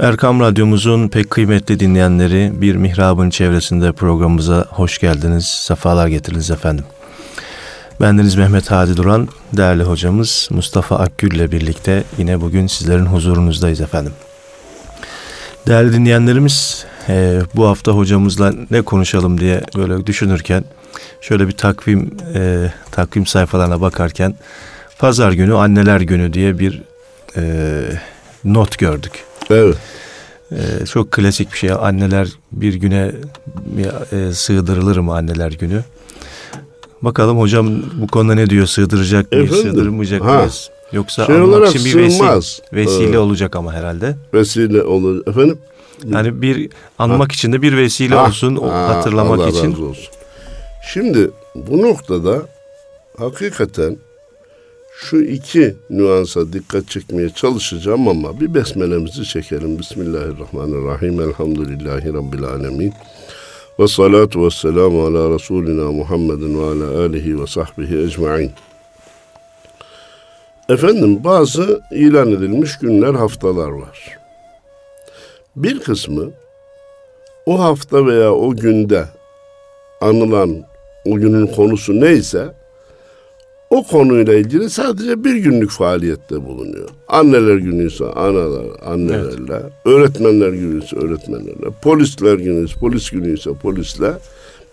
Erkam Radyomuzun pek kıymetli dinleyenleri bir mihrabın çevresinde programımıza hoş geldiniz, sefalar getirdiniz efendim. Bendeniz Mehmet Hadi Duran, değerli hocamız Mustafa Akgül ile birlikte yine bugün sizlerin huzurunuzdayız efendim. Değerli dinleyenlerimiz, e, bu hafta hocamızla ne konuşalım diye böyle düşünürken, şöyle bir takvim e, takvim sayfalarına bakarken, Pazar günü Anneler Günü diye bir e, not gördük. Evet. Ee, çok klasik bir şey. Anneler bir güne e, sığdırılır mı anneler günü? Bakalım hocam bu konuda ne diyor? Sığdıracak mıyız, Efendim? sığdırmayacak Ha. mıyız? Yoksa Şey anmak olarak için bir vesile, sığmaz. vesile Evet. olacak ama herhalde. Vesile olur. Efendim? Yani bir anmak için de bir vesile Ha, olsun, o ha, hatırlamak Allah için. razı olsun. Şimdi bu noktada hakikaten şu iki nüansa dikkat çekmeye çalışacağım ama bir besmelemizi çekelim. Bismillahirrahmanirrahim. Elhamdülillahi Rabbil alemin. Ve salatu ve selamu ala Resulina Muhammedin ve ala alihi ve sahbihi ecma'in. Efendim bazı ilan edilmiş günler, haftalar var. Bir kısmı o hafta veya o günde anılan o günün konusu neyse o konuyla ilgili sadece bir günlük faaliyette bulunuyor. Anneler günü ise analar, annelerle, öğretmenler günü ise öğretmenlerle, polisler günü ise polis günü ise polisle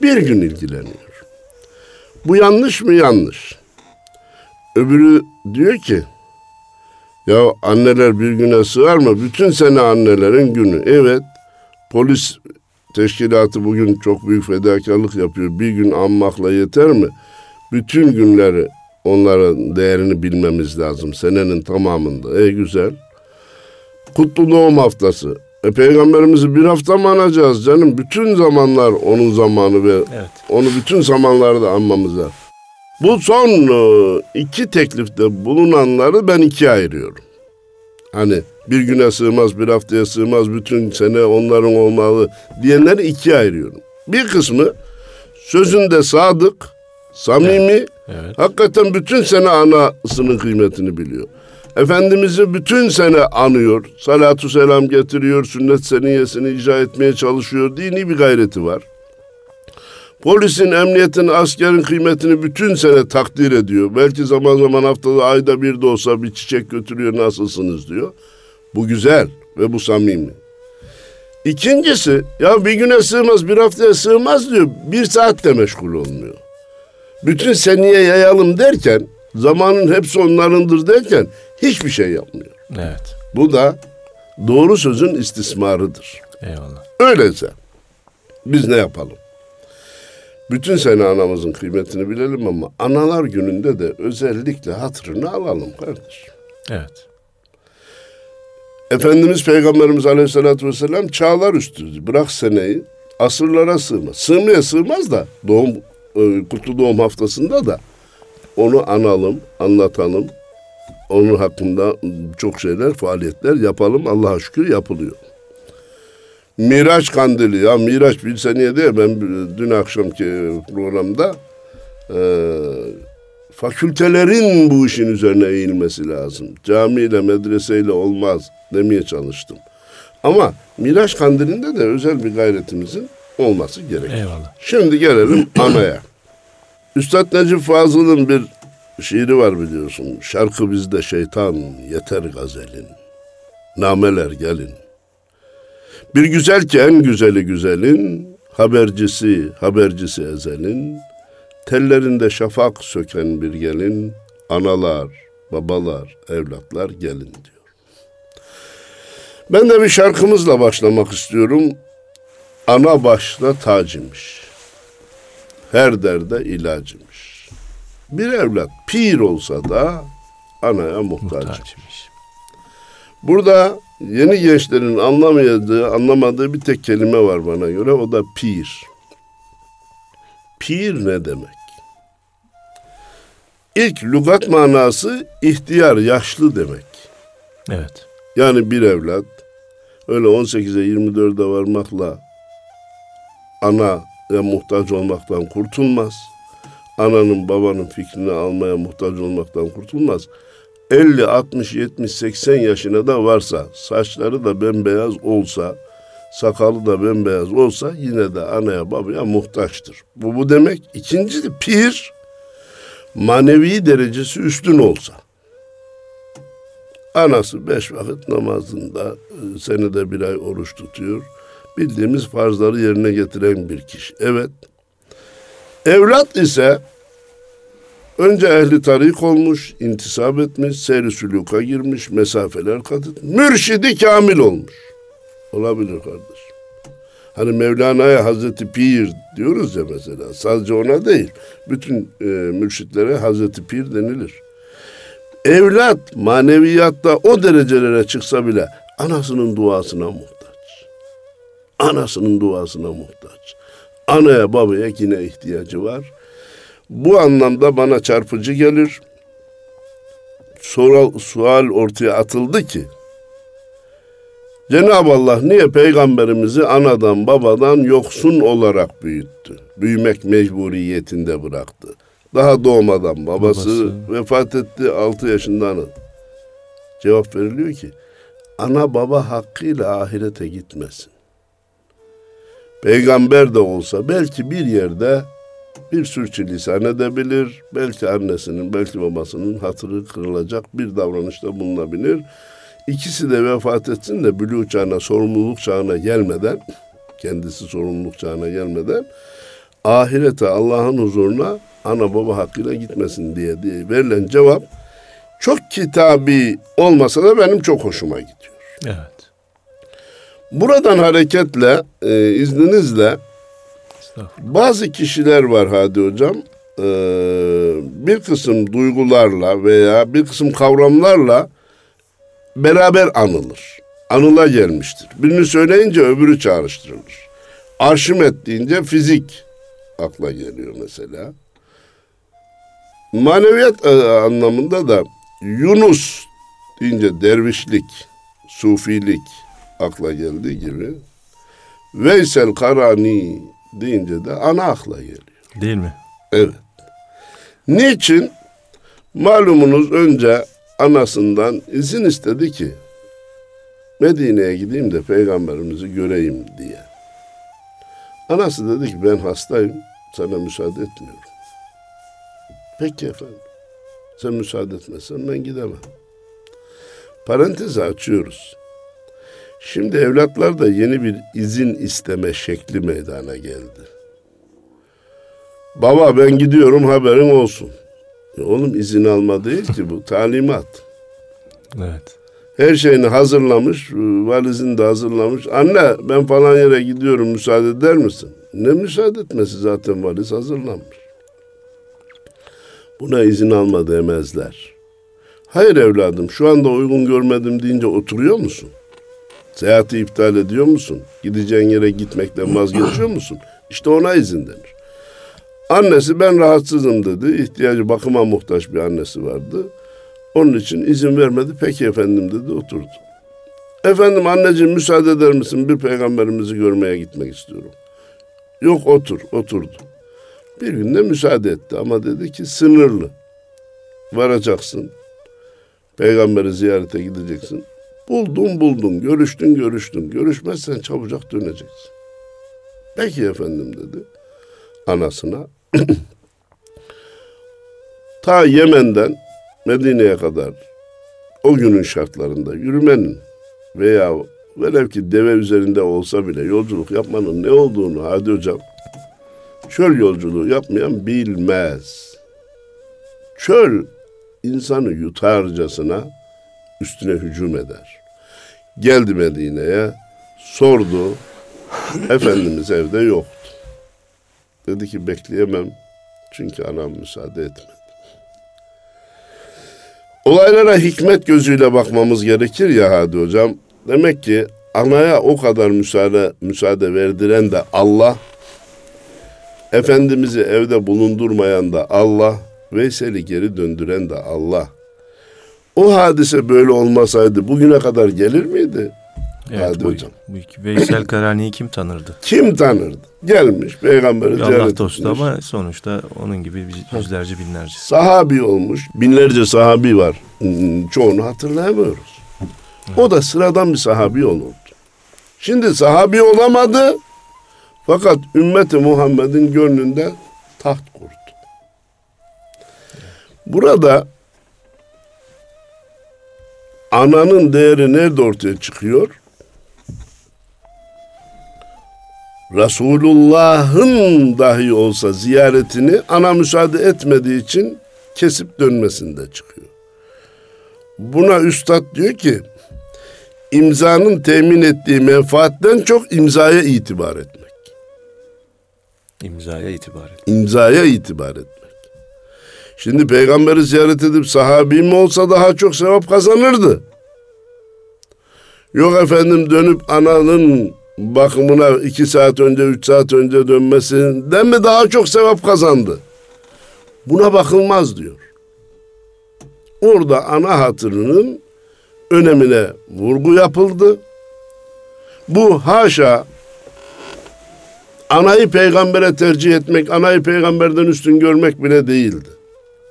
bir gün ilgileniyor. Bu yanlış mı? Yanlış. Öbürü diyor ki ya anneler bir güne sığar mı? Bütün sene annelerin günü. Evet polis teşkilatı bugün çok büyük fedakarlık yapıyor. Bir gün anmakla yeter mi? Bütün günleri onların değerini bilmemiz lazım senenin tamamında. E güzel. Kutlu doğum haftası. E peygamberimizi bir hafta mı anacağız canım? Bütün zamanlar onun zamanı ve Evet. onu bütün zamanlarda anmamız lazım. Bu son e, iki teklifte bulunanları ben ikiye ayırıyorum. Hani bir güne sığmaz, bir haftaya sığmaz, bütün sene onların olmalı diyenleri ikiye ayırıyorum. Bir kısmı sözünde sadık, samimi, Evet. Hakikaten bütün sene anasının kıymetini biliyor. Efendimiz'i bütün sene anıyor, salatu selam getiriyor, sünnet seniyesini icra etmeye çalışıyor, dini bir gayreti var. Polisin, emniyetin, askerin kıymetini bütün sene takdir ediyor. Belki zaman zaman haftada ayda bir de olsa bir çiçek götürüyor nasılsınız diyor. Bu güzel ve bu samimi. İkincisi ya bir güne sığmaz bir haftaya sığmaz diyor. Bir saatte meşgul olmuyor. Bütün seneye yayalım derken zamanın hepsi onlarındır derken hiçbir şey yapmıyor. Evet. Bu da doğru sözün istismarıdır. Eyvallah. Öyleyse biz ne yapalım? Bütün sene anamızın kıymetini bilelim ama analar gününde de özellikle hatırını alalım kardeş. Evet. Efendimiz Peygamberimiz Aleyhisselatü Vesselam çağlar üstüdür. Bırak seneyi asırlara sığmaz. Sığmaya sığmaz da doğum e, kutlu doğum haftasında da onu analım, anlatalım. Onun hakkında çok şeyler, faaliyetler yapalım. Allah'a şükür yapılıyor. Miraç kandili ya Miraç bir seneye değil ben dün akşamki programda e, fakültelerin bu işin üzerine eğilmesi lazım. Camiyle medreseyle olmaz demeye çalıştım. Ama Miraç kandilinde de özel bir gayretimizin olması gerek. Eyvallah. Şimdi gelelim anaya. Üstad Necip Fazıl'ın bir şiiri var biliyorsun. Şarkı bizde şeytan yeter gazelin. Nameler gelin. Bir güzel ki en güzeli güzelin, habercisi habercisi ezelin, tellerinde şafak söken bir gelin, analar, babalar, evlatlar gelin diyor. Ben de bir şarkımızla başlamak istiyorum. Ana başta tacımış. Her derde ilacımış. Bir evlat pir olsa da anaya muhtaç. Muhtaçmış. Burada yeni gençlerin anlamadığı, anlamadığı bir tek kelime var bana göre. O da pir. Pir ne demek? İlk lügat manası ihtiyar, yaşlı demek. Evet. Yani bir evlat öyle 18'e 24'e varmakla ana ya muhtaç olmaktan kurtulmaz. Ananın babanın fikrini almaya muhtaç olmaktan kurtulmaz. 50, 60, 70, 80 yaşına da varsa, saçları da bembeyaz olsa, sakalı da bembeyaz olsa yine de anaya babaya muhtaçtır. Bu bu demek. İkincisi pir manevi derecesi üstün olsa. Anası beş vakit namazında e, senede bir ay oruç tutuyor. Bildiğimiz farzları yerine getiren bir kişi. Evet. Evlat ise önce ehli tarik olmuş, intisap etmiş, seyri sülüka girmiş, mesafeler kat etmiş. Mürşidi kamil olmuş. Olabilir kardeş. Hani Mevlana'ya Hazreti Pir diyoruz ya mesela. Sadece ona değil. Bütün e, mürşitlere Hazreti Pir denilir. Evlat maneviyatta o derecelere çıksa bile anasının duasına muhtaç. Anasının duasına muhtaç. Anaya babaya yine ihtiyacı var. Bu anlamda bana çarpıcı gelir. Soral, sual ortaya atıldı ki Cenab-ı Allah niye peygamberimizi anadan babadan yoksun olarak büyüttü? Büyümek mecburiyetinde bıraktı. Daha doğmadan babası, babası. vefat etti 6 yaşında ana. Cevap veriliyor ki ana baba hakkıyla ahirete gitmesin. Peygamber de olsa belki bir yerde bir sürçülisan edebilir. Belki annesinin, belki babasının hatırı kırılacak bir davranışta bulunabilir. İkisi de vefat etsin de bülü çağına, sorumluluk çağına gelmeden, kendisi sorumluluk çağına gelmeden ahirete Allah'ın huzuruna ana baba hakkıyla gitmesin diye, diye verilen cevap çok kitabi olmasa da benim çok hoşuma gidiyor. Evet. Buradan hareketle e, izninizle bazı kişiler var Hadi Hocam. E, bir kısım duygularla veya bir kısım kavramlarla beraber anılır. Anıla gelmiştir. Birini söyleyince öbürü çağrıştırılır. Arşimet deyince fizik akla geliyor mesela. Maneviyat e, anlamında da Yunus deyince dervişlik, sufilik akla geldiği gibi Veysel Karani deyince de ana akla geliyor. Değil mi? Evet. Niçin? Malumunuz önce anasından izin istedi ki Medine'ye gideyim de peygamberimizi göreyim diye. Anası dedi ki ben hastayım sana müsaade etmiyorum. Peki efendim. Sen müsaade etmezsen ben gidemem. Parantezi açıyoruz. Şimdi evlatlar da yeni bir izin isteme şekli meydana geldi. Baba ben gidiyorum haberin olsun. E oğlum izin alma değil ki bu talimat. Evet. Her şeyini hazırlamış, valizini de hazırlamış. Anne ben falan yere gidiyorum müsaade eder misin? Ne müsaade etmesi zaten valiz hazırlanmış. Buna izin alma demezler. Hayır evladım şu anda uygun görmedim deyince oturuyor musun? Seyahati iptal ediyor musun? Gideceğin yere gitmekten vazgeçiyor musun? İşte ona izin denir. Annesi ben rahatsızım dedi. İhtiyacı bakıma muhtaç bir annesi vardı. Onun için izin vermedi. Peki efendim dedi oturdu. Efendim anneciğim müsaade eder misin? Bir peygamberimizi görmeye gitmek istiyorum. Yok otur, oturdu. Bir günde müsaade etti ama dedi ki sınırlı. Varacaksın. Peygamberi ziyarete gideceksin. Buldun buldun, görüştün görüştün. Görüşmezsen çabucak döneceksin. Peki efendim dedi anasına. Ta Yemen'den Medine'ye kadar o günün şartlarında yürümenin veya velev ki deve üzerinde olsa bile yolculuk yapmanın ne olduğunu Hadi Hocam çöl yolculuğu yapmayan bilmez. Çöl insanı yutarcasına üstüne hücum eder. Geldi Medine'ye sordu. Efendimiz evde yoktu. Dedi ki bekleyemem çünkü anam müsaade etmedi. Olaylara hikmet gözüyle bakmamız gerekir ya Hadi Hocam. Demek ki anaya o kadar müsaade, müsaade verdiren de Allah, Efendimiz'i evde bulundurmayan da Allah, Veysel'i geri döndüren de Allah. O hadise böyle olmasaydı bugüne kadar gelir miydi? Evet, Hadi bu, hocam. bu Veysel Karani'yi kim tanırdı? Kim tanırdı? Gelmiş peygamberi Bir ziyaret Allah dostu etmiş. ama sonuçta onun gibi yüzlerce binlerce. Sahabi olmuş. Binlerce sahabi var. Hmm, Çoğunu hatırlayamıyoruz. O da sıradan bir sahabi olurdu. Şimdi sahabi olamadı. Fakat ümmeti Muhammed'in gönlünde taht kurdu. Burada ananın değeri nerede ortaya çıkıyor? Resulullah'ın dahi olsa ziyaretini ana müsaade etmediği için kesip dönmesinde çıkıyor. Buna üstad diyor ki imzanın temin ettiği menfaatten çok imzaya itibar etmek. imzaya itibar et. İmzaya itibar etmek. Şimdi peygamberi ziyaret edip sahabi mi olsa daha çok sevap kazanırdı. Yok efendim dönüp ananın bakımına iki saat önce, üç saat önce dönmesinden mi daha çok sevap kazandı? Buna bakılmaz diyor. Orada ana hatırının önemine vurgu yapıldı. Bu haşa anayı peygambere tercih etmek, anayı peygamberden üstün görmek bile değildi.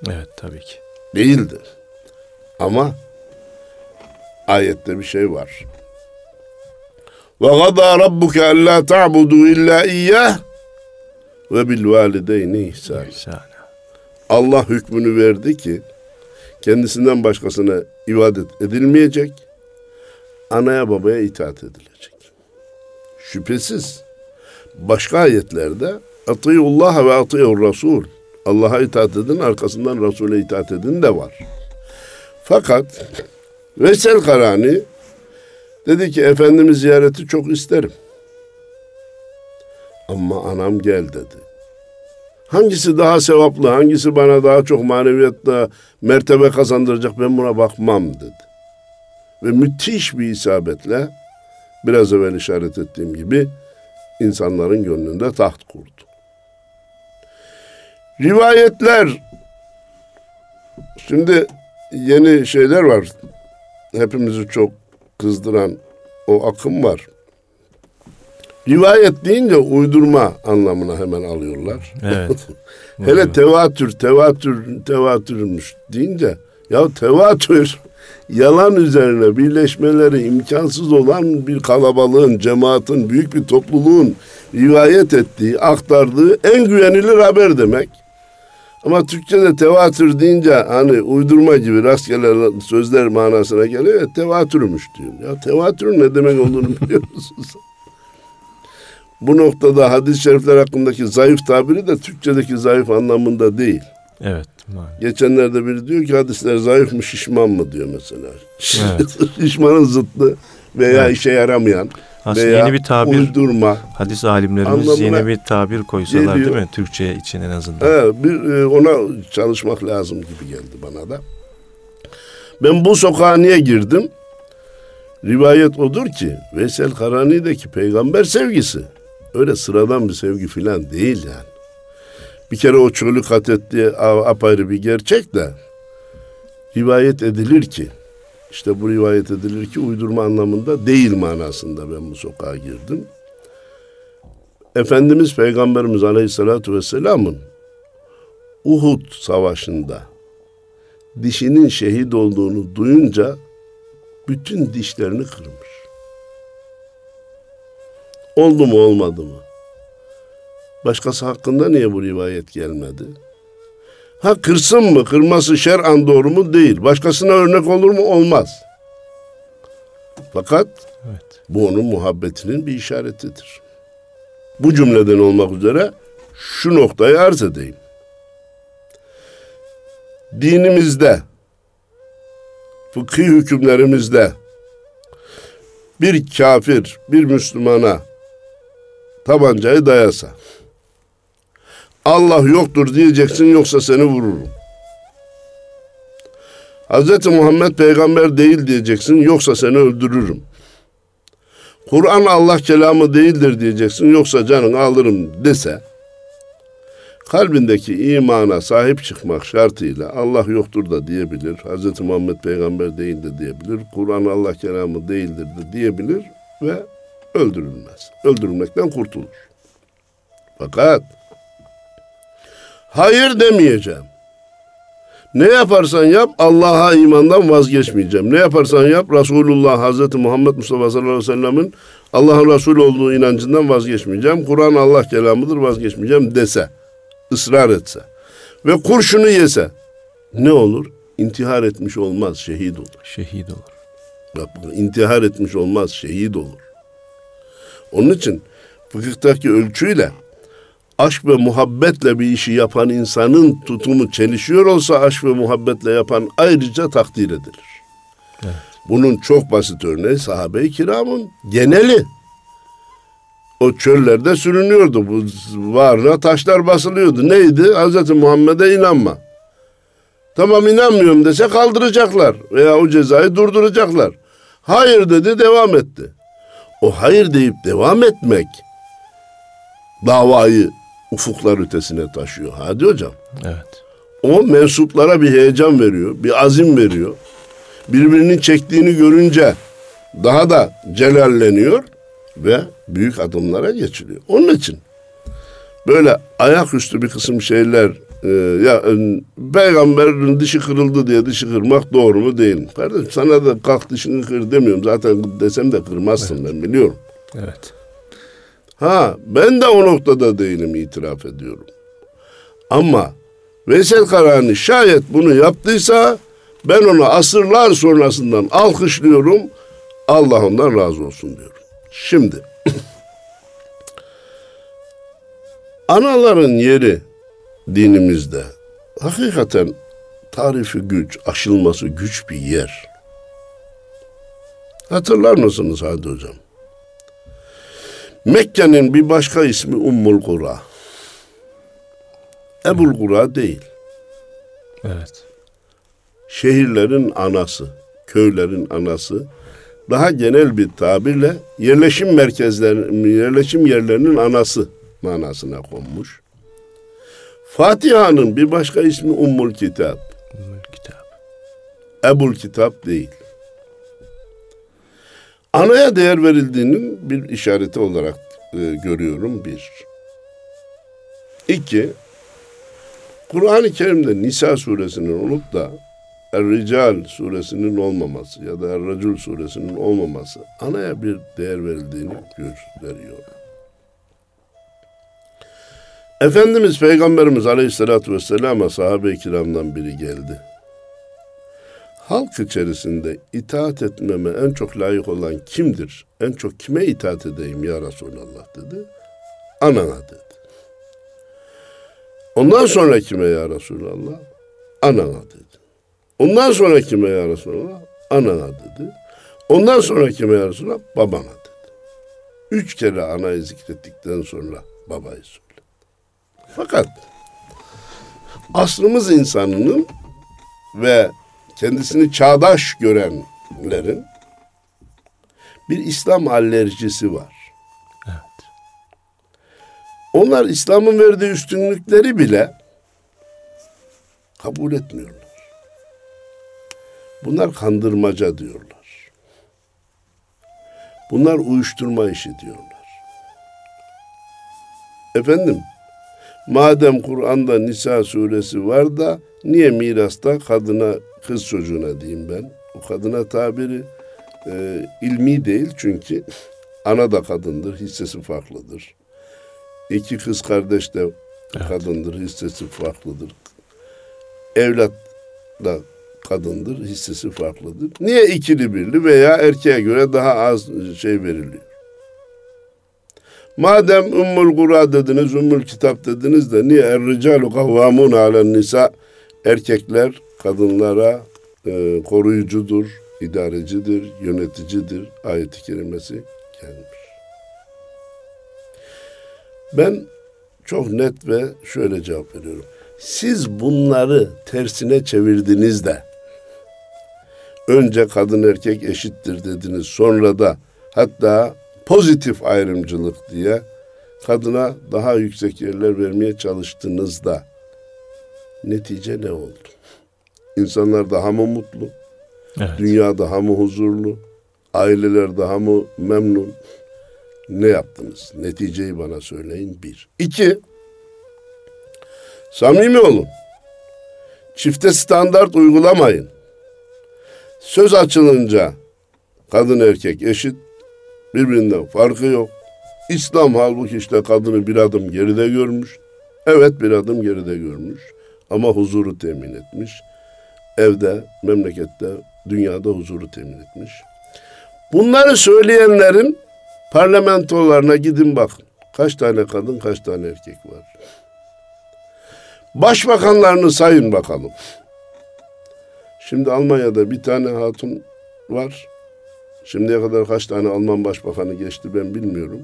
Evet tabii ki. Değildi. Ama ayette bir şey var. Ve gada rabbuke alla ta'budu illa iyyah ve bil valideyni ihsan. Allah hükmünü verdi ki kendisinden başkasına ibadet edilmeyecek. Anaya babaya itaat edilecek. Şüphesiz başka ayetlerde Atıyullah ve atıyur Rasul. Allah'a itaat edin, arkasından Resul'e itaat edin de var. Fakat Vesel Karani dedi ki Efendimiz ziyareti çok isterim. Ama anam gel dedi. Hangisi daha sevaplı, hangisi bana daha çok maneviyatta mertebe kazandıracak ben buna bakmam dedi. Ve müthiş bir isabetle biraz evvel işaret ettiğim gibi insanların gönlünde taht kurdu. Rivayetler şimdi yeni şeyler var. Hepimizi çok kızdıran o akım var. Rivayet deyince uydurma anlamına hemen alıyorlar. Evet. Hele tevatür, tevatür, tevatürmüş deyince ya tevatür yalan üzerine birleşmeleri imkansız olan bir kalabalığın, cemaatin, büyük bir topluluğun rivayet ettiği, aktardığı en güvenilir haber demek. Ama Türkçe'de tevatür deyince hani uydurma gibi rastgele sözler manasına geliyor ya tevatürmüş diyorum. Ya tevatürün ne demek olduğunu biliyor musunuz? Bu noktada hadis-i şerifler hakkındaki zayıf tabiri de Türkçedeki zayıf anlamında değil. Evet. maalesef. Geçenlerde biri diyor ki hadisler zayıf mı şişman mı diyor mesela. Evet. Şişmanın zıttı veya Evet. işe yaramayan Aslında veya yeni bir tabir uydurma. hadis alimlerimiz yeni bir tabir koysalar değil geliyor. mi? Türkçe için en azından. Evet, bir, e, ona çalışmak lazım gibi geldi bana da. Ben bu sokağa niye girdim? Rivayet odur ki Veysel Karani'deki peygamber sevgisi öyle sıradan bir sevgi filan değil yani. Bir kere o çölü kat ettiği apayrı bir gerçek de rivayet edilir ki işte bu rivayet edilir ki uydurma anlamında değil manasında ben bu sokağa girdim. Efendimiz Peygamberimiz Aleyhisselatü Vesselam'ın Uhud Savaşı'nda dişinin şehit olduğunu duyunca bütün dişlerini kırmış. Oldu mu olmadı mı? Başkası hakkında niye bu rivayet gelmedi? Ha kırsın mı? Kırması şer'an doğru mu? Değil. Başkasına örnek olur mu? Olmaz. Fakat Evet. bu onun muhabbetinin bir işaretidir. Bu cümleden olmak üzere şu noktayı arz edeyim. Dinimizde, fıkhi hükümlerimizde bir kafir, bir Müslümana tabancayı dayasa, Allah yoktur diyeceksin yoksa seni vururum. Hz. Muhammed peygamber değil diyeceksin yoksa seni öldürürüm. Kur'an Allah kelamı değildir diyeceksin yoksa canını alırım dese kalbindeki imana sahip çıkmak şartıyla Allah yoktur da diyebilir. Hz. Muhammed peygamber değildir diyebilir. Kur'an Allah kelamı değildir de diyebilir. ve öldürülmez. Öldürülmekten kurtulur. Fakat hayır demeyeceğim. Ne yaparsan yap Allah'a imandan vazgeçmeyeceğim. Ne yaparsan yap Resulullah Hazreti Muhammed Mustafa sallallahu aleyhi ve sellemin Allah'ın Resul olduğu inancından vazgeçmeyeceğim. Kur'an Allah kelamıdır vazgeçmeyeceğim dese, ısrar etse ve kurşunu yese ne olur? İntihar etmiş olmaz, şehit olur. Şehit olur. Bak intihar etmiş olmaz, şehit olur. Onun için fıkıhtaki ölçüyle aşk ve muhabbetle bir işi yapan insanın tutumu çelişiyor olsa aşk ve muhabbetle yapan ayrıca takdir edilir. Evet. Bunun çok basit örneği sahabe-i kiramın geneli. O çöllerde sürünüyordu. Bu varına taşlar basılıyordu. Neydi? Hz. Muhammed'e inanma. Tamam inanmıyorum dese kaldıracaklar veya o cezayı durduracaklar. Hayır dedi devam etti. O hayır deyip devam etmek davayı ufuklar ötesine taşıyor. Hadi hocam. Evet. O mensuplara bir heyecan veriyor, bir azim veriyor. Birbirinin çektiğini görünce daha da celalleniyor ve büyük adımlara geçiliyor. Onun için böyle ayaküstü bir kısım şeyler e, ya e, peygamberin dişi kırıldı diye dişi kırmak doğru mu değil mi? Kardeşim sana da kalk dişini kır demiyorum. Zaten desem de kırmazsın evet. ben biliyorum. Evet. Ha ben de o noktada değilim itiraf ediyorum. Ama Veysel Karani şayet bunu yaptıysa ben onu asırlar sonrasından alkışlıyorum. Allah ondan razı olsun diyorum. Şimdi anaların yeri dinimizde hakikaten tarifi güç, aşılması güç bir yer. Hatırlar mısınız Hadi Hocam? Mekke'nin bir başka ismi Ummul Kura. Ebul Kura değil. Evet. Şehirlerin anası, köylerin anası. Daha genel bir tabirle yerleşim merkezlerinin, yerleşim yerlerinin anası manasına konmuş. Fatiha'nın bir başka ismi Ummul Kitap. Ummul Kitap. Ebul Kitap değil. Anaya değer verildiğinin bir işareti olarak e, görüyorum bir. İki, Kur'an-ı Kerim'de Nisa suresinin olup da Er-Rical suresinin olmaması ya da Er-Racul suresinin olmaması anaya bir değer verildiğini gösteriyor. Efendimiz Peygamberimiz Aleyhisselatü Vesselam'a sahabe-i kiramdan biri geldi halk içerisinde itaat etmeme en çok layık olan kimdir? En çok kime itaat edeyim ya Resulallah dedi. Anana dedi. Ondan sonra kime ya Resulallah? Anana dedi. Ondan sonra kime ya Resulallah? Anana dedi. Ondan sonra kime ya Resulallah? Babana dedi. Üç kere anayı zikrettikten sonra babayı söyledi. Fakat aslımız insanının ve kendisini çağdaş görenlerin bir İslam alerjisi var. Evet. Onlar İslam'ın verdiği üstünlükleri bile kabul etmiyorlar. Bunlar kandırmaca diyorlar. Bunlar uyuşturma işi diyorlar. Efendim, madem Kur'an'da Nisa suresi var da niye mirasta kadına kız çocuğuna diyeyim ben. O kadına tabiri e, ilmi değil çünkü ana da kadındır, hissesi farklıdır. İki kız kardeş de evet. kadındır, hissesi farklıdır. Evlat da kadındır, hissesi farklıdır. Niye ikili birli veya erkeğe göre daha az şey veriliyor? Madem Ümmül Kura dediniz, Ümmül Kitap dediniz de niye Er-Ricalu kavvamun alen nisa erkekler kadınlara e, koruyucudur, idarecidir, yöneticidir ayet-i kerimesi gelmiş. Ben çok net ve şöyle cevap veriyorum. Siz bunları tersine çevirdiniz de önce kadın erkek eşittir dediniz sonra da hatta pozitif ayrımcılık diye kadına daha yüksek yerler vermeye çalıştınız da netice ne oldu? İnsanlar daha mı mutlu? Evet. Dünya daha mı huzurlu? Aileler daha mı memnun? Ne yaptınız? Neticeyi bana söyleyin bir. İki, samimi olun. Çifte standart uygulamayın. Söz açılınca kadın erkek eşit, birbirinden farkı yok. İslam halbuki işte kadını bir adım geride görmüş. Evet bir adım geride görmüş ama huzuru temin etmiş. Evde, memlekette, dünyada huzuru temin etmiş. Bunları söyleyenlerin parlamentolarına gidin bakın. Kaç tane kadın, kaç tane erkek var. Başbakanlarını sayın bakalım. Şimdi Almanya'da bir tane hatun var. Şimdiye kadar kaç tane Alman başbakanı geçti ben bilmiyorum.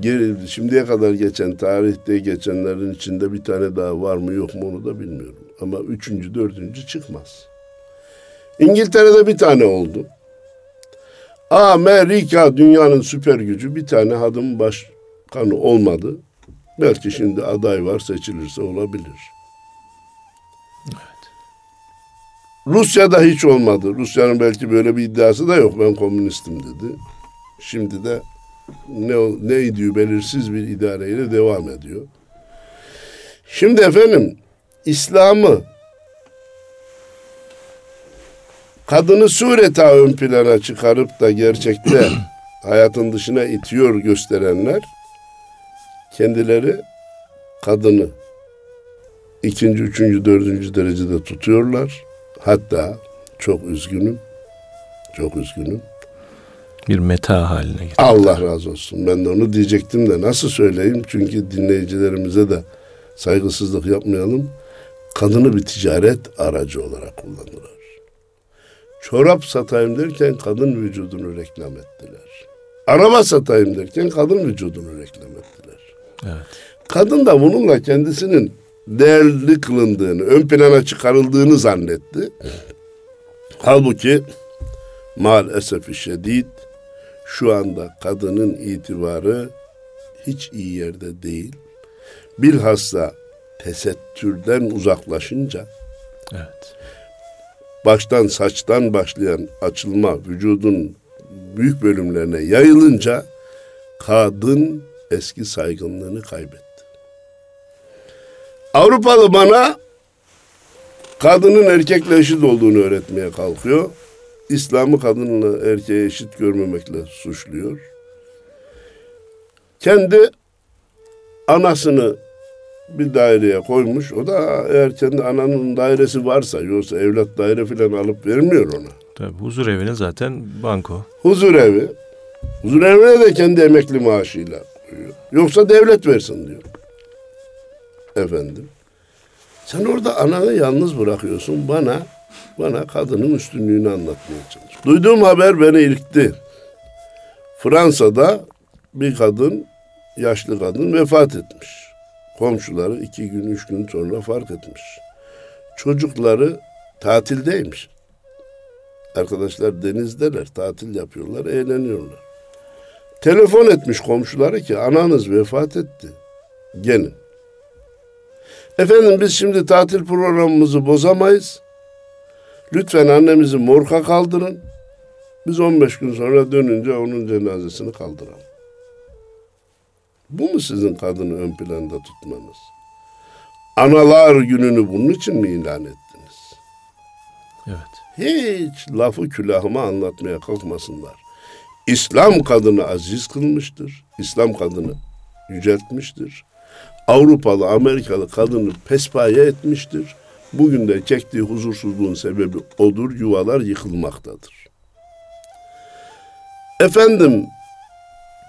Geri, şimdiye kadar geçen tarihte geçenlerin içinde bir tane daha var mı yok mu onu da bilmiyorum. Ama üçüncü, dördüncü çıkmaz. İngiltere'de bir tane oldu. Amerika dünyanın süper gücü bir tane kadın başkanı olmadı. Belki şimdi aday var seçilirse olabilir. Evet. Rusya'da hiç olmadı. Rusya'nın belki böyle bir iddiası da yok. Ben komünistim dedi. Şimdi de ne neydi belirsiz bir idareyle devam ediyor. Şimdi efendim İslam'ı kadını sureta ön plana çıkarıp da gerçekte hayatın dışına itiyor gösterenler kendileri kadını ikinci, üçüncü, dördüncü derecede tutuyorlar. Hatta çok üzgünüm, çok üzgünüm. Bir meta haline getirdi. Allah razı olsun. Ben de onu diyecektim de nasıl söyleyeyim? Çünkü dinleyicilerimize de saygısızlık yapmayalım. Kadını bir ticaret aracı olarak kullandılar. Çorap satayım derken kadın vücudunu reklam ettiler. Araba satayım derken kadın vücudunu reklam ettiler. Evet. Kadın da bununla kendisinin değerli kılındığını, ön plana çıkarıldığını zannetti. Halbuki maalesef şiddet şu anda kadının itibarı hiç iyi yerde değil. Bilhassa tesettürden uzaklaşınca evet. baştan saçtan başlayan açılma vücudun büyük bölümlerine yayılınca kadın eski saygınlığını kaybetti. Avrupalı bana kadının erkekle eşit olduğunu öğretmeye kalkıyor. İslam'ı kadınla erkeğe eşit görmemekle suçluyor. Kendi anasını bir daireye koymuş. O da eğer kendi ananın dairesi varsa yoksa evlat daire falan alıp vermiyor ona. Tabii huzur evine zaten banko. Huzur evi. Huzur evine de kendi emekli maaşıyla koyuyor. Yoksa devlet versin diyor. Efendim. Sen orada ananı yalnız bırakıyorsun bana bana kadının üstünlüğünü anlatmaya çalışıyor. Duyduğum haber beni ilkti. Fransa'da bir kadın, yaşlı kadın vefat etmiş. Komşuları iki gün, üç gün sonra fark etmiş. Çocukları tatildeymiş. Arkadaşlar denizdeler, tatil yapıyorlar, eğleniyorlar. Telefon etmiş komşuları ki ananız vefat etti. Gelin. Efendim biz şimdi tatil programımızı bozamayız. Lütfen annemizi morka kaldırın. Biz 15 gün sonra dönünce onun cenazesini kaldıralım. Bu mu sizin kadını ön planda tutmanız? Analar gününü bunun için mi ilan ettiniz? Evet. Hiç lafı külahıma anlatmaya kalkmasınlar. İslam kadını aziz kılmıştır. İslam kadını yüceltmiştir. Avrupalı, Amerikalı kadını pespaye etmiştir. Bugün de çektiği huzursuzluğun sebebi odur, yuvalar yıkılmaktadır. Efendim,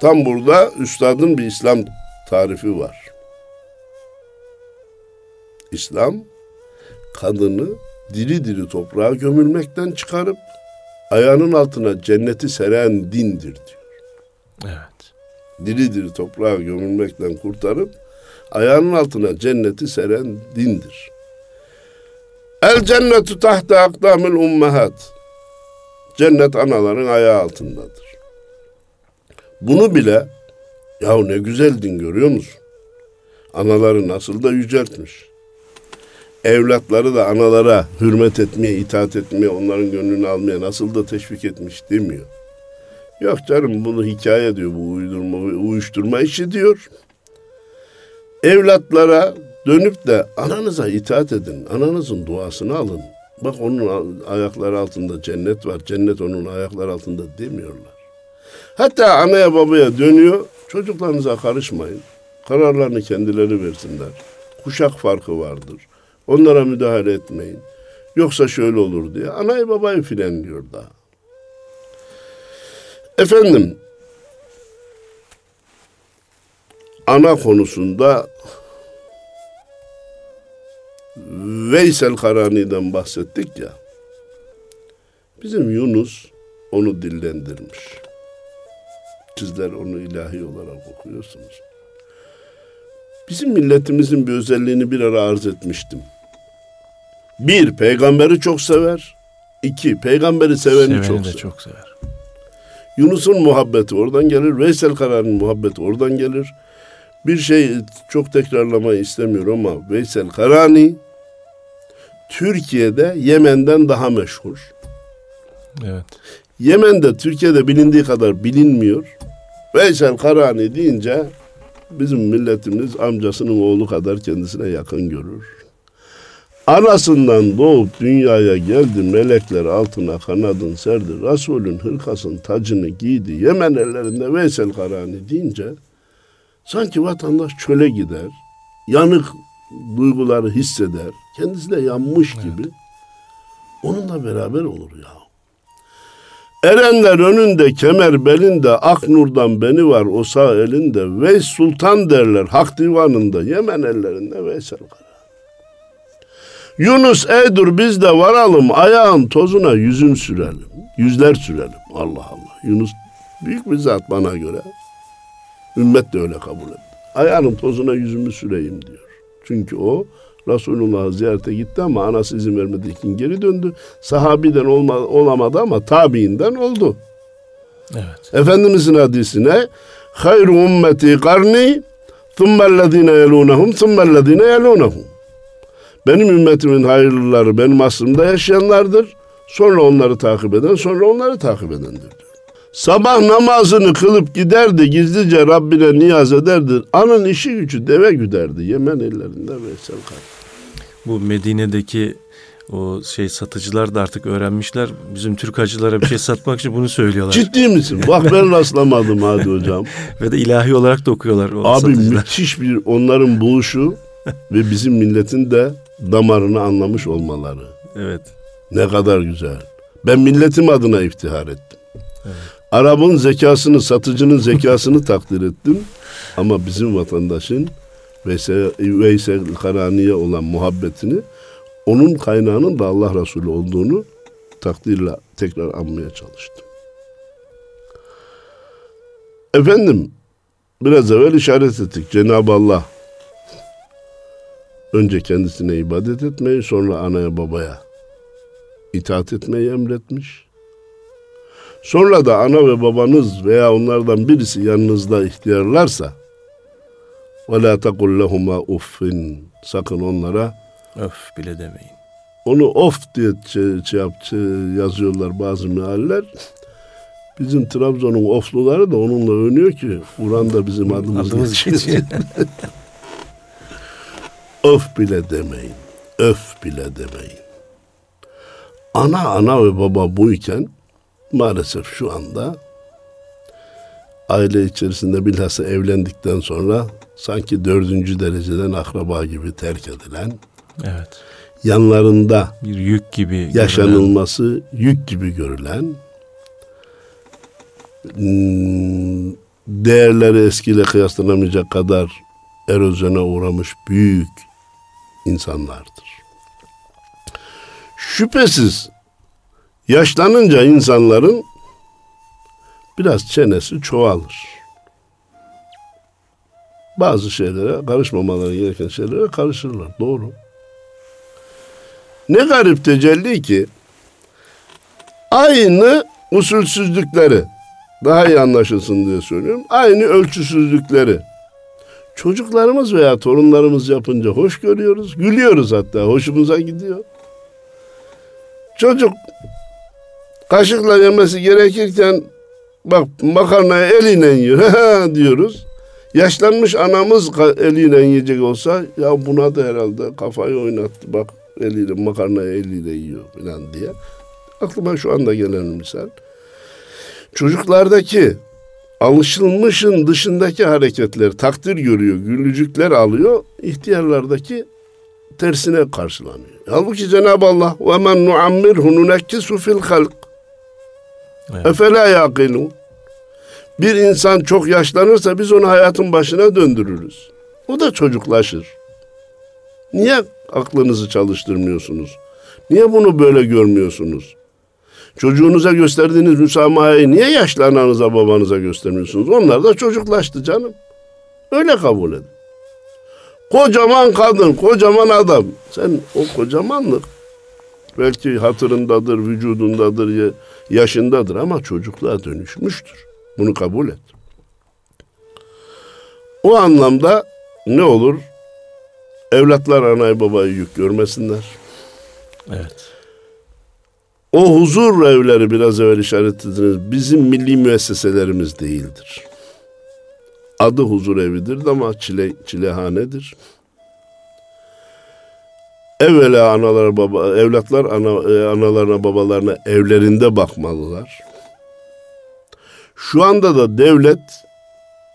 tam burada üstadın bir İslam tarifi var. İslam, kadını diri diri toprağa gömülmekten çıkarıp ayağının altına cenneti seren dindir diyor. Evet. Diri diri toprağa gömülmekten kurtarıp ayağının altına cenneti seren dindir. El cennetu tahta akdamil ummahat. Cennet anaların ayağı altındadır. Bunu bile yahu ne güzel din görüyor musun? Anaları nasıl da yüceltmiş. evlatları da analara hürmet etmeye, itaat etmeye, onların gönlünü almaya nasıl da teşvik etmiş demiyor. Yok canım bunu hikaye diyor bu uydurma, uyuşturma işi diyor. Evlatlara dönüp de ananıza itaat edin, ananızın duasını alın. Bak onun ayakları altında cennet var, cennet onun ayakları altında demiyorlar. Hatta anaya babaya dönüyor, çocuklarınıza karışmayın. Kararlarını kendileri versinler. Kuşak farkı vardır. Onlara müdahale etmeyin. Yoksa şöyle olur diye. Anayı babayı frenliyor daha. Efendim, ana konusunda Veysel Karani'den bahsettik ya. Bizim Yunus onu dillendirmiş. Sizler onu ilahi olarak okuyorsunuz. Bizim milletimizin bir özelliğini bir ara arz etmiştim. Bir, peygamberi çok sever. İki, peygamberi seveni, seveni çok, de sever. çok sever. Yunus'un muhabbeti oradan gelir. Veysel Karani'nin muhabbeti oradan gelir. Bir şey çok tekrarlamayı istemiyorum ama Veysel Karani Türkiye'de Yemen'den daha meşhur. Evet. Yemen'de Türkiye'de bilindiği kadar bilinmiyor. Veysel Karani deyince bizim milletimiz amcasının oğlu kadar kendisine yakın görür. Anasından doğup dünyaya geldi melekler altına kanadın serdi. Resulün hırkasın tacını giydi. Yemen ellerinde Veysel Karani deyince sanki vatandaş çöle gider. Yanık duyguları hisseder. Kendisi de yanmış evet. gibi. Onunla beraber olur ya. Erenler önünde, kemer belinde, ak nurdan beni var o sağ elinde. Veys Sultan derler hak divanında, Yemen ellerinde Veysel Kara. Yunus ey dur biz de varalım, ayağın tozuna yüzüm sürelim. Yüzler sürelim. Allah Allah. Yunus büyük bir zat bana göre. Ümmet de öyle kabul etti. Ayağının tozuna yüzümü süreyim diyor. Çünkü o Resulullah'ı ziyarete gitti ama anası izin vermediği için geri döndü. Sahabiden olma, olamadı ama tabiinden oldu. Evet. Efendimizin hadisine hayru ümmeti karni thummellezine yelunehum thummellezine yelunehum benim ümmetimin hayırlıları benim aslımda yaşayanlardır. Sonra onları takip eden, sonra onları takip edendir. Sabah namazını kılıp giderdi, gizlice Rabbine niyaz ederdi. Anın işi gücü deve güderdi. Yemen ellerinde Veysel Kar. Bu Medine'deki o şey satıcılar da artık öğrenmişler. Bizim Türk hacılara bir şey satmak için bunu söylüyorlar. Ciddi misin? Bak ben rastlamadım hadi hocam. Ve de ilahi olarak da okuyorlar o Abi satıcılar. müthiş bir onların buluşu ve bizim milletin de damarını anlamış olmaları. Evet. Ne kadar güzel. Ben milletim adına iftihar ettim. Evet. Arap'ın zekasını, satıcının zekasını takdir ettim. Ama bizim vatandaşın Veysel, Karani'ye olan muhabbetini onun kaynağının da Allah Resulü olduğunu takdirle tekrar anmaya çalıştım. Efendim, biraz evvel işaret ettik. Cenab-ı Allah önce kendisine ibadet etmeyi, sonra anaya babaya itaat etmeyi emretmiş. Sonra da ana ve babanız veya onlardan birisi yanınızda ihtiyarlarsa ve la tekul lehuma uffin. Sakın onlara öf bile demeyin. Onu of diye şey, şey yapçı şey yazıyorlar bazı mealler. Bizim Trabzon'un ofluları da onunla övünüyor ki Uran da bizim adımız, adımız geçiyor. öf bile demeyin. Öf bile demeyin. Ana ana ve baba buyken maalesef şu anda aile içerisinde bilhassa evlendikten sonra sanki dördüncü dereceden akraba gibi terk edilen, evet. yanlarında bir yük gibi yaşanılması görülen. yük gibi görülen, hmm, değerleri eskiyle kıyaslanamayacak kadar erozyona uğramış büyük insanlardır. Şüphesiz yaşlanınca insanların biraz çenesi çoğalır. Bazı şeylere karışmamaları gereken şeylere karışırlar. Doğru. Ne garip tecelli ki aynı usulsüzlükleri daha iyi anlaşılsın diye söylüyorum. Aynı ölçüsüzlükleri Çocuklarımız veya torunlarımız yapınca hoş görüyoruz. Gülüyoruz hatta. Hoşumuza gidiyor. Çocuk kaşıkla yemesi gerekirken bak makarnayı eliyle yiyor diyoruz. Yaşlanmış anamız eliyle yiyecek olsa ya buna da herhalde kafayı oynattı bak eliyle makarnayı eliyle yiyor falan diye. Aklıma şu anda gelen misal. Çocuklardaki alışılmışın dışındaki hareketler takdir görüyor, gülücükler alıyor. İhtiyarlardaki tersine karşılanıyor. Halbuki Cenab-ı Allah ve men nuammirhu nunekkisu fil halk. Efela yaqilun. Bir insan çok yaşlanırsa biz onu hayatın başına döndürürüz. O da çocuklaşır. Niye aklınızı çalıştırmıyorsunuz? Niye bunu böyle görmüyorsunuz? Çocuğunuza gösterdiğiniz müsamahayı niye yaşlı ananıza babanıza göstermiyorsunuz? Onlar da çocuklaştı canım. Öyle kabul edin. Kocaman kadın, kocaman adam. Sen o kocamanlık belki hatırındadır, vücudundadır, yaşındadır ama çocukluğa dönüşmüştür. Bunu kabul et. O anlamda ne olur? Evlatlar anayı babayı yük görmesinler. Evet. O huzur evleri biraz evvel işaret ediniz. Bizim milli müesseselerimiz değildir. Adı huzur evidir ama çile, çilehanedir. Evvela analar baba evlatlar ana, e, analarına babalarına evlerinde bakmalılar. Şu anda da devlet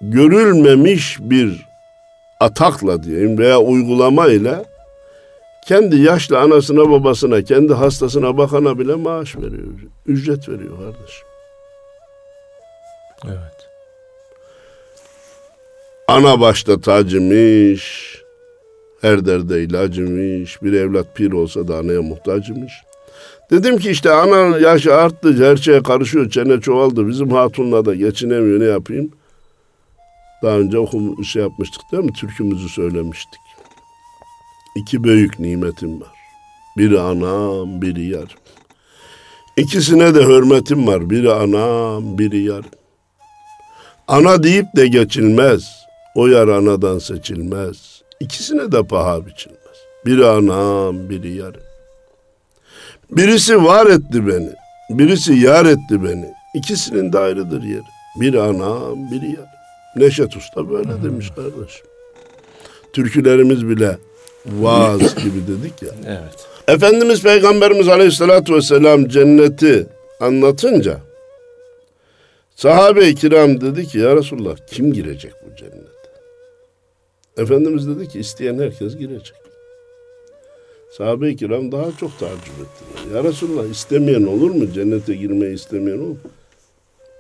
görülmemiş bir atakla diyeyim veya uygulamayla kendi yaşlı anasına babasına, kendi hastasına bakana bile maaş veriyor. Ücret veriyor kardeşim. Evet. Ana başta tacımış, her derde ilacımış, bir evlat pir olsa da anaya muhtacımış. Dedim ki işte ana yaşı arttı, her şeye karışıyor, çene çoğaldı. Bizim hatunla da geçinemiyor, ne yapayım? Daha önce okum şey yapmıştık değil mi? Türkümüzü söylemiştik. İki büyük nimetim var. Biri anam, biri yarım. İkisine de hürmetim var. Biri anam, biri yarım. Ana deyip de geçilmez. O yar anadan seçilmez. İkisine de paha biçilmez. Biri anam, biri yarım. Birisi var etti beni. Birisi yar etti beni. İkisinin de ayrıdır yeri. Biri anam, biri yarım. Neşet Usta böyle hmm. demiş kardeşim. Türkülerimiz bile vaaz gibi dedik ya. Evet. Efendimiz Peygamberimiz Aleyhisselatü Vesselam cenneti anlatınca sahabe-i kiram dedi ki ya Resulullah kim girecek bu cennete? Efendimiz dedi ki isteyen herkes girecek. Sahabe-i kiram daha çok tacip ettiler. Ya Resulullah istemeyen olur mu? Cennete girmeyi istemeyen olur?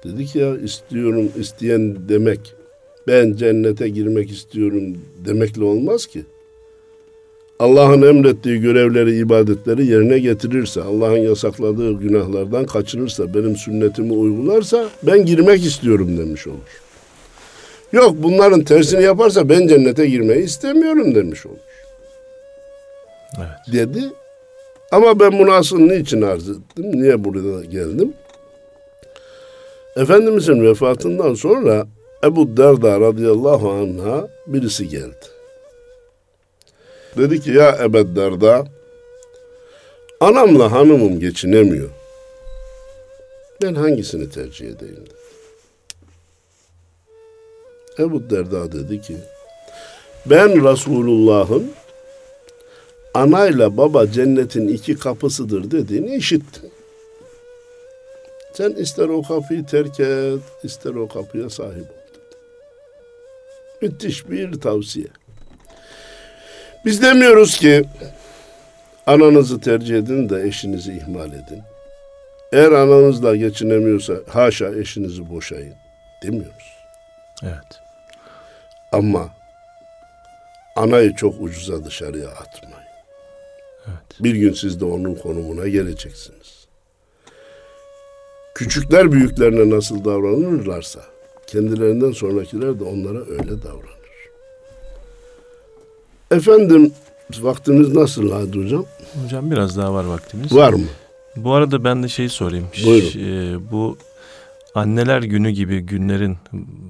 Dedi ki ya istiyorum, isteyen demek ben cennete girmek istiyorum demekle olmaz ki. Allah'ın emrettiği görevleri, ibadetleri yerine getirirse, Allah'ın yasakladığı günahlardan kaçınırsa, benim sünnetimi uygularsa ben girmek istiyorum demiş olur. Yok bunların tersini yaparsa ben cennete girmeyi istemiyorum demiş olur. Evet. Dedi. Ama ben bunu asıl niçin arz ettim? Niye burada geldim? Efendimizin vefatından sonra Ebu Derda radıyallahu anh'a birisi geldi. Dedi ki ya Ebu Derda anamla hanımım geçinemiyor. Ben hangisini tercih edeyim dedi. Ebu Derda dedi ki ben Resulullah'ın anayla baba cennetin iki kapısıdır dediğini işittim. Sen ister o kapıyı terk et, ister o kapıya sahip ol. Müthiş bir tavsiye. Biz demiyoruz ki ananızı tercih edin de eşinizi ihmal edin. Eğer ananızla geçinemiyorsa haşa eşinizi boşayın demiyoruz. Evet. Ama anayı çok ucuza dışarıya atmayın. Bir gün siz de onun konumuna geleceksiniz. Küçükler büyüklerine nasıl davranırlarsa kendilerinden sonrakiler de onlara öyle davranır. Efendim vaktimiz nasıl Hadi Hocam? Hocam biraz daha var vaktimiz. Var mı? Bu arada ben de şey sorayım. Buyurun. Ş- e, bu anneler günü gibi günlerin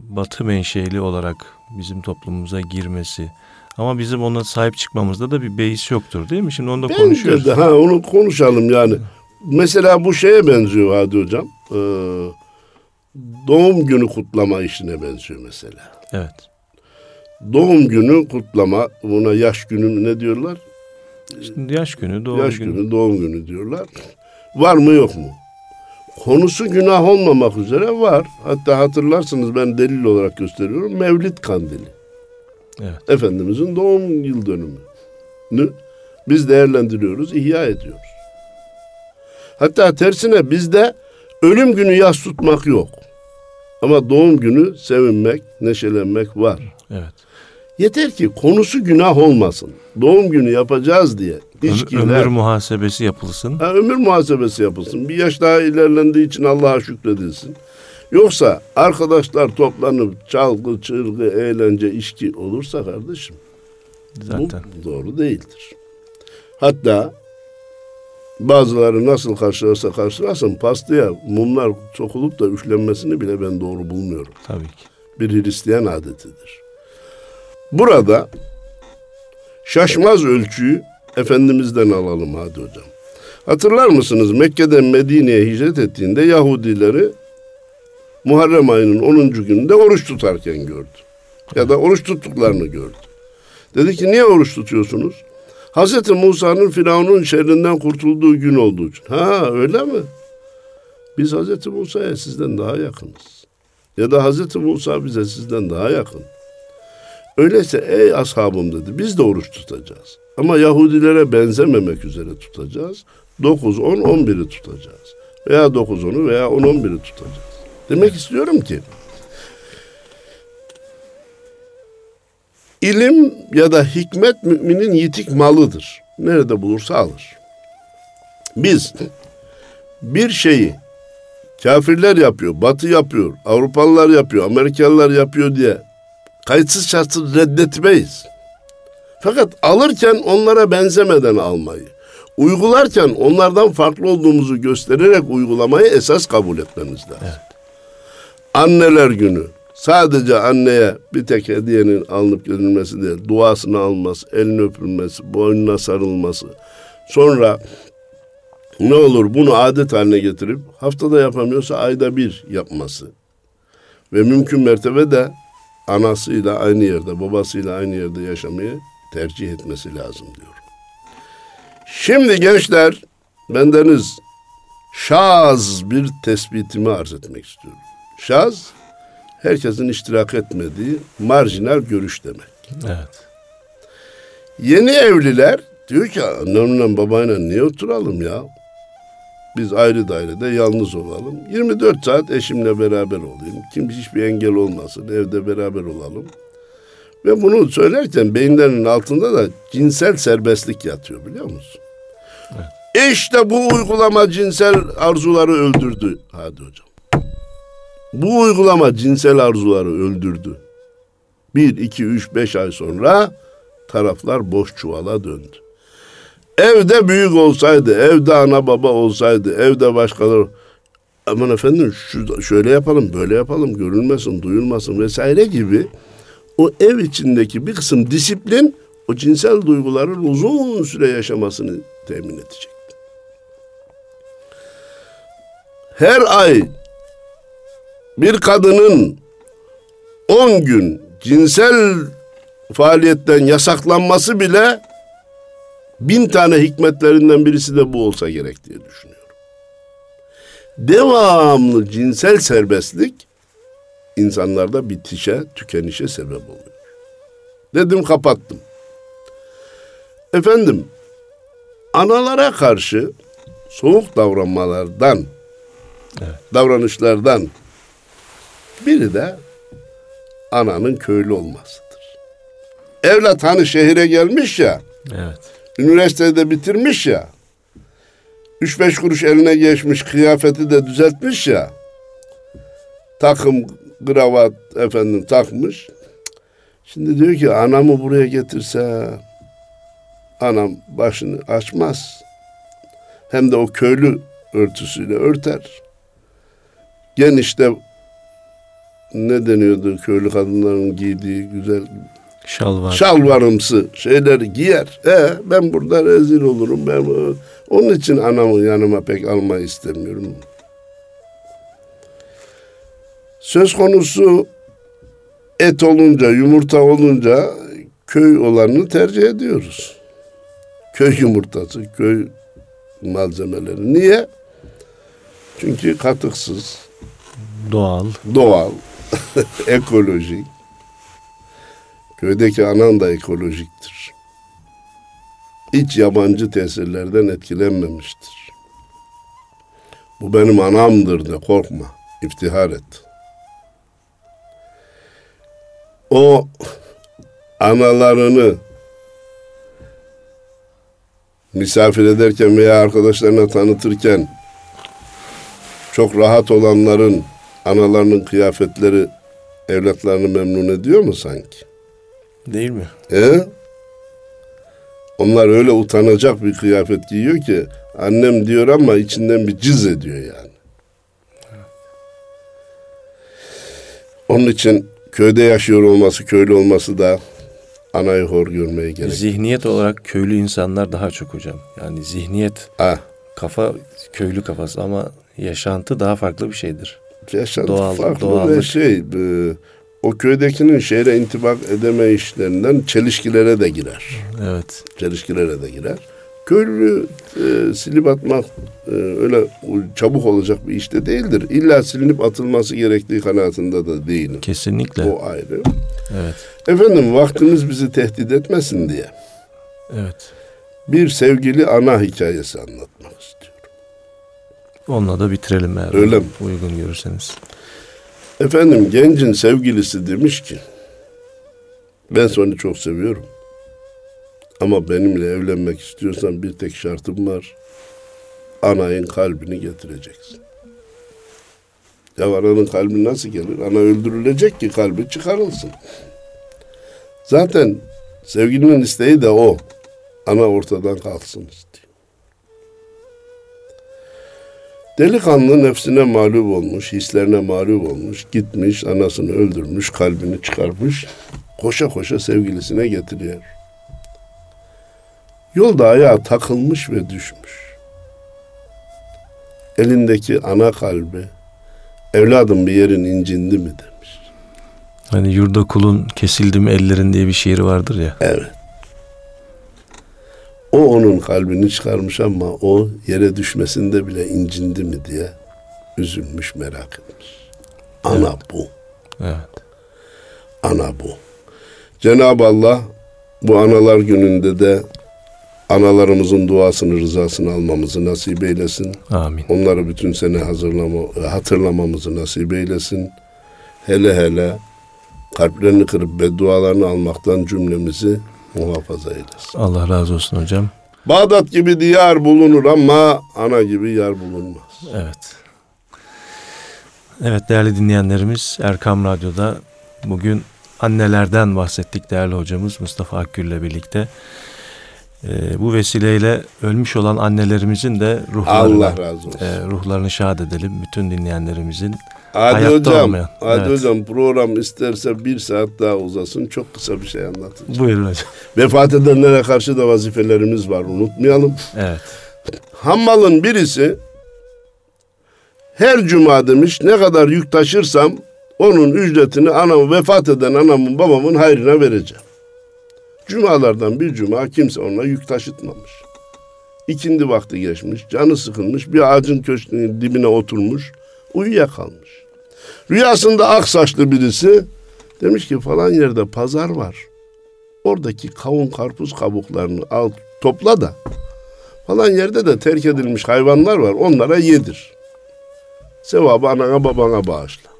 batı menşeli olarak bizim toplumumuza girmesi ama bizim ona sahip çıkmamızda da bir beis yoktur değil mi? Şimdi onu da Bence konuşuyoruz. de, ha, onu konuşalım yani. Mesela bu şeye benziyor Hadi Hocam. Ee, doğum günü kutlama işine benziyor mesela. Evet. Doğum günü kutlama, buna yaş günü ne diyorlar? Şimdi yaş günü, doğum yaş günü. günü, doğum günü diyorlar. Var mı yok mu? Konusu günah olmamak üzere var. Hatta hatırlarsınız ben delil olarak gösteriyorum. Mevlid kandili. Evet. Efendimizin doğum yıl dönümünü biz değerlendiriyoruz, ihya ediyoruz. Hatta tersine bizde ölüm günü yas tutmak yok. Ama doğum günü sevinmek, neşelenmek var. Evet. Yeter ki konusu günah olmasın. Doğum günü yapacağız diye içkiler, ömür muhasebesi yapılsın. Ha, ömür muhasebesi yapılsın. Bir yaş daha ilerlendiği için Allah'a şükredilsin. Yoksa arkadaşlar toplanıp çalgı, çırgı, eğlence, içki olursa kardeşim Zaten. bu doğru değildir. Hatta bazıları nasıl karşılarsa karşılasın pastaya mumlar sokulup da üflenmesini bile ben doğru bulmuyorum. Tabii ki. Bir Hristiyan adetidir. Burada şaşmaz ölçüyü Efendimiz'den alalım hadi hocam. Hatırlar mısınız Mekke'den Medine'ye hicret ettiğinde Yahudileri Muharrem ayının 10. gününde oruç tutarken gördü. Ya da oruç tuttuklarını gördü. Dedi ki niye oruç tutuyorsunuz? Hazreti Musa'nın Firavun'un şerrinden kurtulduğu gün olduğu için. Ha öyle mi? Biz Hazreti Musa'ya sizden daha yakınız. Ya da Hazreti Musa bize sizden daha yakın. Öyleyse ey ashabım dedi biz de oruç tutacağız. Ama Yahudilere benzememek üzere tutacağız. 9, 10, 11'i tutacağız. Veya 9, 10'u veya 10, 11'i tutacağız. Demek istiyorum ki ilim ya da hikmet müminin yitik malıdır. Nerede bulursa alır. Biz bir şeyi kafirler yapıyor, batı yapıyor, Avrupalılar yapıyor, Amerikalılar yapıyor diye kayıtsız şartsız reddetmeyiz. Fakat alırken onlara benzemeden almayı, uygularken onlardan farklı olduğumuzu göstererek uygulamayı esas kabul etmemiz lazım. Evet. Anneler günü sadece anneye bir tek hediyenin alınıp gönülmesi değil, duasını alması, elini öpülmesi, boynuna sarılması. Sonra ne olur bunu adet haline getirip haftada yapamıyorsa ayda bir yapması. Ve mümkün mertebe de anasıyla aynı yerde, babasıyla aynı yerde yaşamayı tercih etmesi lazım diyorum. Şimdi gençler bendeniz şaz bir tespitimi arz etmek istiyorum. Şaz herkesin iştirak etmediği marjinal görüş demek. Evet. Yeni evliler diyor ki annemle babayla niye oturalım ya? Biz ayrı dairede yalnız olalım. 24 saat eşimle beraber olayım. Kim hiçbir engel olmasın. Evde beraber olalım. Ve bunu söylerken beyinlerinin altında da cinsel serbestlik yatıyor biliyor musun? İşte bu uygulama cinsel arzuları öldürdü. Hadi hocam. Bu uygulama cinsel arzuları öldürdü. Bir, iki, üç, beş ay sonra taraflar boş çuvala döndü. Evde büyük olsaydı, evde ana baba olsaydı, evde başkaları aman efendim şu, şöyle yapalım, böyle yapalım, görülmesin, duyulmasın vesaire gibi o ev içindeki bir kısım disiplin o cinsel duyguların uzun süre yaşamasını temin edecek. Her ay bir kadının 10 gün cinsel faaliyetten yasaklanması bile bin tane hikmetlerinden birisi de bu olsa gerek diye düşünüyorum. Devamlı cinsel serbestlik insanlarda bitişe, tükenişe sebep oluyor. Dedim kapattım. Efendim, analara karşı soğuk davranmalardan, Evet. davranışlardan biri de ananın köylü olmasıdır. Evlat hani şehire gelmiş ya, Evet. üniversitede bitirmiş ya, üç beş kuruş eline geçmiş, kıyafeti de düzeltmiş ya, takım, kravat efendim takmış. Şimdi diyor ki anamı buraya getirse anam başını açmaz. Hem de o köylü örtüsüyle örter. Genişte ne deniyordu köylü kadınların giydiği güzel Şalvar. şalvarımsı şeyleri giyer. E, ben burada rezil olurum. Ben onun için anamı yanıma pek almayı istemiyorum. Söz konusu et olunca, yumurta olunca köy olanını tercih ediyoruz. Köy yumurtası, köy malzemeleri. Niye? Çünkü katıksız, Doğal. doğal, ekolojik. Köydeki anan da ekolojiktir. Hiç yabancı tesirlerden etkilenmemiştir. Bu benim anamdır de korkma, iftihar et. O analarını misafir ederken veya arkadaşlarına tanıtırken çok rahat olanların analarının kıyafetleri evlatlarını memnun ediyor mu sanki? Değil mi? He? Onlar öyle utanacak bir kıyafet giyiyor ki annem diyor ama içinden bir cız ediyor yani. Onun için köyde yaşıyor olması, köylü olması da anayı hor görmeye gerek. Zihniyet olarak köylü insanlar daha çok hocam. Yani zihniyet Ah, kafa köylü kafası ama yaşantı daha farklı bir şeydir. Yaşantı Doğal- farklı ve doğallık. şey, e, o köydekinin şehre intibak edeme işlerinden çelişkilere de girer. Evet. çelişkilere de girer. Köylü e, silip atmak e, öyle çabuk olacak bir işte değildir. İlla silinip atılması gerektiği kanaatinde de değilim. Kesinlikle. O ayrı. Evet. Efendim vaktimiz bizi tehdit etmesin diye Evet. bir sevgili ana hikayesi anlatmak istiyorum. Onunla da bitirelim eğer Öyle mi? uygun görürseniz. Efendim gencin sevgilisi demiş ki ben seni çok seviyorum. Ama benimle evlenmek istiyorsan bir tek şartım var. Anayın kalbini getireceksin. Ya ananın kalbi nasıl gelir? Ana öldürülecek ki kalbi çıkarılsın. Zaten sevgilinin isteği de o. Ana ortadan kalksın istiyor. Delikanlı nefsine mağlup olmuş, hislerine mağlup olmuş, gitmiş, anasını öldürmüş, kalbini çıkarmış, koşa koşa sevgilisine getiriyor. Yolda ayağa takılmış ve düşmüş. Elindeki ana kalbi, evladım bir yerin incindi mi demiş. Hani yurda kulun kesildi mi ellerin diye bir şiiri vardır ya. Evet. O onun kalbini çıkarmış ama o yere düşmesinde bile incindi mi diye üzülmüş, merak etmiş. Ana bu. Evet. ana bu. Cenab-ı Allah bu analar gününde de analarımızın duasını, rızasını almamızı nasip eylesin. Amin. Onları bütün sene hazırlama, hatırlamamızı nasip eylesin. Hele hele kalplerini kırıp beddualarını almaktan cümlemizi muhafaza eylesin. Allah razı olsun hocam. Bağdat gibi diyar bulunur ama ana gibi yar bulunmaz. Evet. Evet değerli dinleyenlerimiz Erkam Radyo'da bugün annelerden bahsettik değerli hocamız Mustafa Akgül ile birlikte. Ee, bu vesileyle ölmüş olan annelerimizin de ruhlarını, Allah razı olsun. e, ruhlarını şad edelim. Bütün dinleyenlerimizin. Hayatta hocam, olmayan, hadi evet. hocam program isterse bir saat daha uzasın. Çok kısa bir şey anlatacağım. Buyurun hocam. Vefat edenlere karşı da vazifelerimiz var unutmayalım. Evet. Hammalın birisi her cuma demiş ne kadar yük taşırsam onun ücretini anamı vefat eden anamın babamın hayrına vereceğim. Cumalardan bir cuma kimse ona yük taşıtmamış. İkindi vakti geçmiş, canı sıkılmış, bir ağacın köşkünün dibine oturmuş, uyuyakalmış. Rüyasında ak saçlı birisi demiş ki falan yerde pazar var. Oradaki kavun karpuz kabuklarını al topla da falan yerde de terk edilmiş hayvanlar var onlara yedir. Sevabı anana babana bağışla.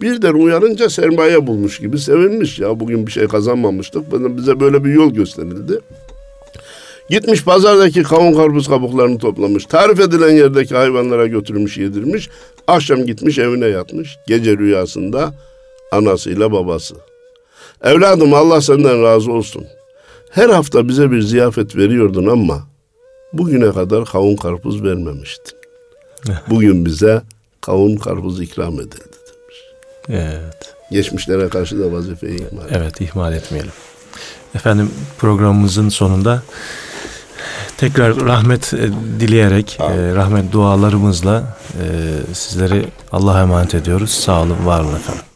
Birden uyanınca sermaye bulmuş gibi sevinmiş ya bugün bir şey kazanmamıştık bize böyle bir yol gösterildi. Gitmiş pazardaki kavun karpuz kabuklarını toplamış. Tarif edilen yerdeki hayvanlara götürmüş yedirmiş. Akşam gitmiş evine yatmış. Gece rüyasında anasıyla babası. Evladım Allah senden razı olsun. Her hafta bize bir ziyafet veriyordun ama bugüne kadar kavun karpuz vermemiştin. Bugün bize kavun karpuz ikram edildi demiş. Evet. Geçmişlere karşı da vazifeyi ihmal Evet ihmal etmeyelim. Efendim programımızın sonunda tekrar rahmet e, dileyerek, e, rahmet dualarımızla e, sizleri Allah'a emanet ediyoruz. Sağ olun, var olun efendim.